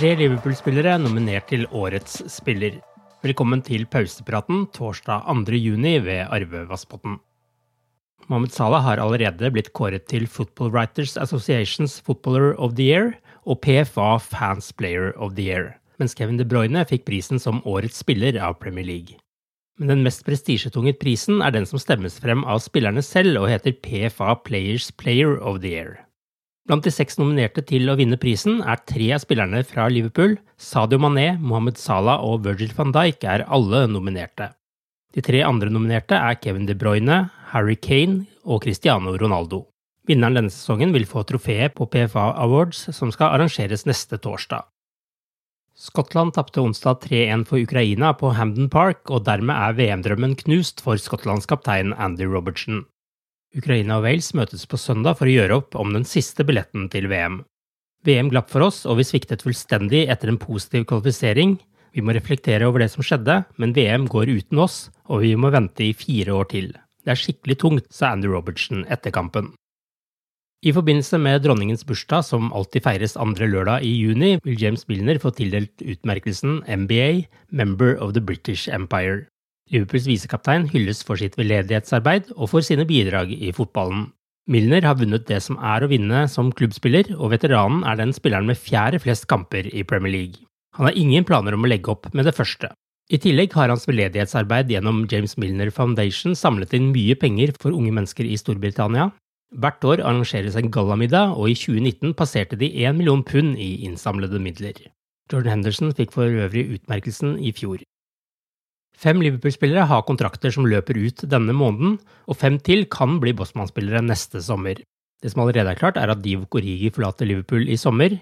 Tre Liverpool-spillere er nominert til Årets spiller. Velkommen til pausepraten torsdag 2. juni ved Arve Vassbotn. Mohammed Salah har allerede blitt kåret til Football Writers Associations Footballer of the Year og PFA Fans Player of the Year, mens Kevin De Bruyne fikk prisen som årets spiller av Premier League. Men den mest prestisjetunget prisen er den som stemmes frem av spillerne selv og heter PFA Players Player of the Year. Blant de seks nominerte til å vinne prisen er tre av spillerne fra Liverpool. Sadio Mané, Mohammed Salah og Virgil van Dijk er alle nominerte. De tre andre nominerte er Kevin De Bruyne, Harry Kane og Cristiano Ronaldo. Vinneren denne sesongen vil få trofeet på PFA Awards, som skal arrangeres neste torsdag. Skottland tapte onsdag 3-1 for Ukraina på Hamden Park, og dermed er VM-drømmen knust for Skottlands kaptein Andy Robertson. Ukraina og Wales møtes på søndag for å gjøre opp om den siste billetten til VM. VM glapp for oss, og vi sviktet fullstendig etter en positiv kvalifisering. Vi må reflektere over det som skjedde, men VM går uten oss, og vi må vente i fire år til. Det er skikkelig tungt, sa Andy Robertson etter kampen. I forbindelse med dronningens bursdag, som alltid feires andre lørdag i juni, vil James Milner få tildelt utmerkelsen MBA, Member of the British Empire. Liverpools visekaptein hylles for sitt veldedighetsarbeid og for sine bidrag i fotballen. Milner har vunnet det som er å vinne som klubbspiller, og veteranen er den spilleren med fjerde flest kamper i Premier League. Han har ingen planer om å legge opp med det første. I tillegg har hans veldedighetsarbeid gjennom James Milner Foundation samlet inn mye penger for unge mennesker i Storbritannia. Hvert år arrangeres en gallamiddag, og i 2019 passerte de 1 million pund i innsamlede midler. Jordan Henderson fikk for øvrig utmerkelsen i fjor. Fem Liverpool-spillere har kontrakter som løper ut denne måneden, og fem til kan bli Bosman-spillere neste sommer. Det som allerede er klart, er at Divo Korigi forlater Liverpool i sommer.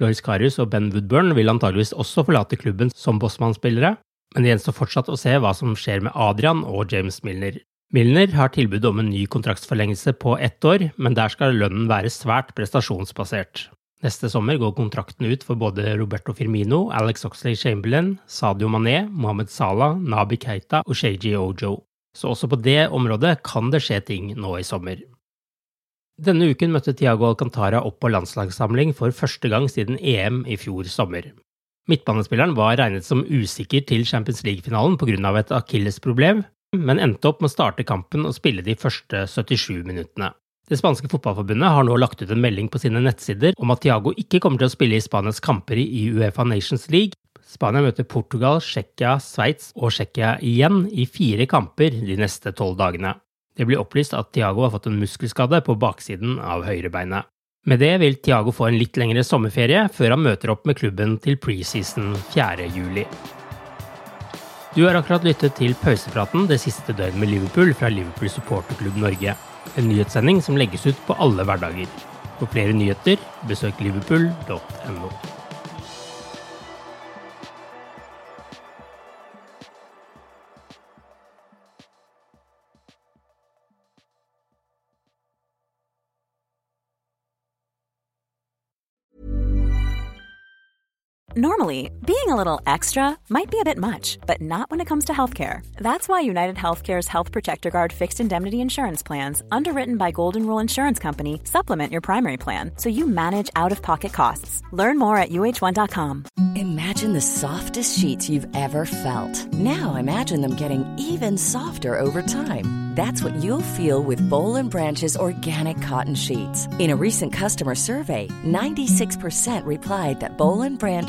Loris Karius og Ben Woodburn vil antageligvis også forlate klubben som Bosman-spillere, men det gjenstår fortsatt å se hva som skjer med Adrian og James Milner. Milner har tilbud om en ny kontraktsforlengelse på ett år, men der skal lønnen være svært prestasjonsbasert. Neste sommer går kontrakten ut for både Roberto Firmino, Alex Oxley Chamberlain, Sadio Mané, Mohammed Salah, Nabi Keita og Sheiji Ojo. Så også på det området kan det skje ting nå i sommer. Denne uken møtte Tiago Alcantara opp på landslagssamling for første gang siden EM i fjor sommer. Midtbanespilleren var regnet som usikker til Champions League-finalen pga. et akillesproblem, men endte opp med å starte kampen og spille de første 77 minuttene. Det spanske fotballforbundet har nå lagt ut en melding på sine nettsider om at Tiago ikke kommer til å spille i Spanias kamper i Uefa Nations League. Spania møter Portugal, Tsjekkia, Sveits og Tsjekkia igjen i fire kamper de neste tolv dagene. Det blir opplyst at Tiago har fått en muskelskade på baksiden av høyrebeinet. Med det vil Tiago få en litt lengre sommerferie før han møter opp med klubben til preseason 4. juli. Du har akkurat lyttet til pausepraten det siste døgnet med Liverpool fra Liverpool supporterklubb Norge. En nyhetssending som legges ut på alle hverdager. For flere nyheter, besøk liverpool.no. Normally, being a little extra might be a bit much, but not when it comes to healthcare. That's why United Healthcare's Health Protector Guard fixed indemnity insurance plans, underwritten by Golden Rule Insurance Company, supplement your primary plan so you manage out of pocket costs. Learn more at uh1.com. Imagine the softest sheets you've ever felt. Now imagine them getting even softer over time. That's what you'll feel with Bowl and Branch's organic cotton sheets. In a recent customer survey, 96% replied that Bowl and Branch